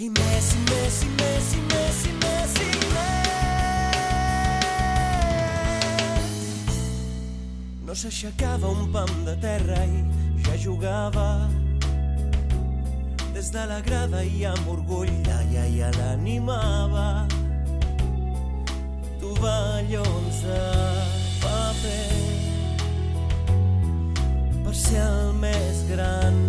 Y Messi, Messi, Messi, Messi, Messi, Messi. No s'aixecava un pam de terra i ja jugava des de la grada i amb orgull la iaia l'animava tovallons de paper per ser el més gran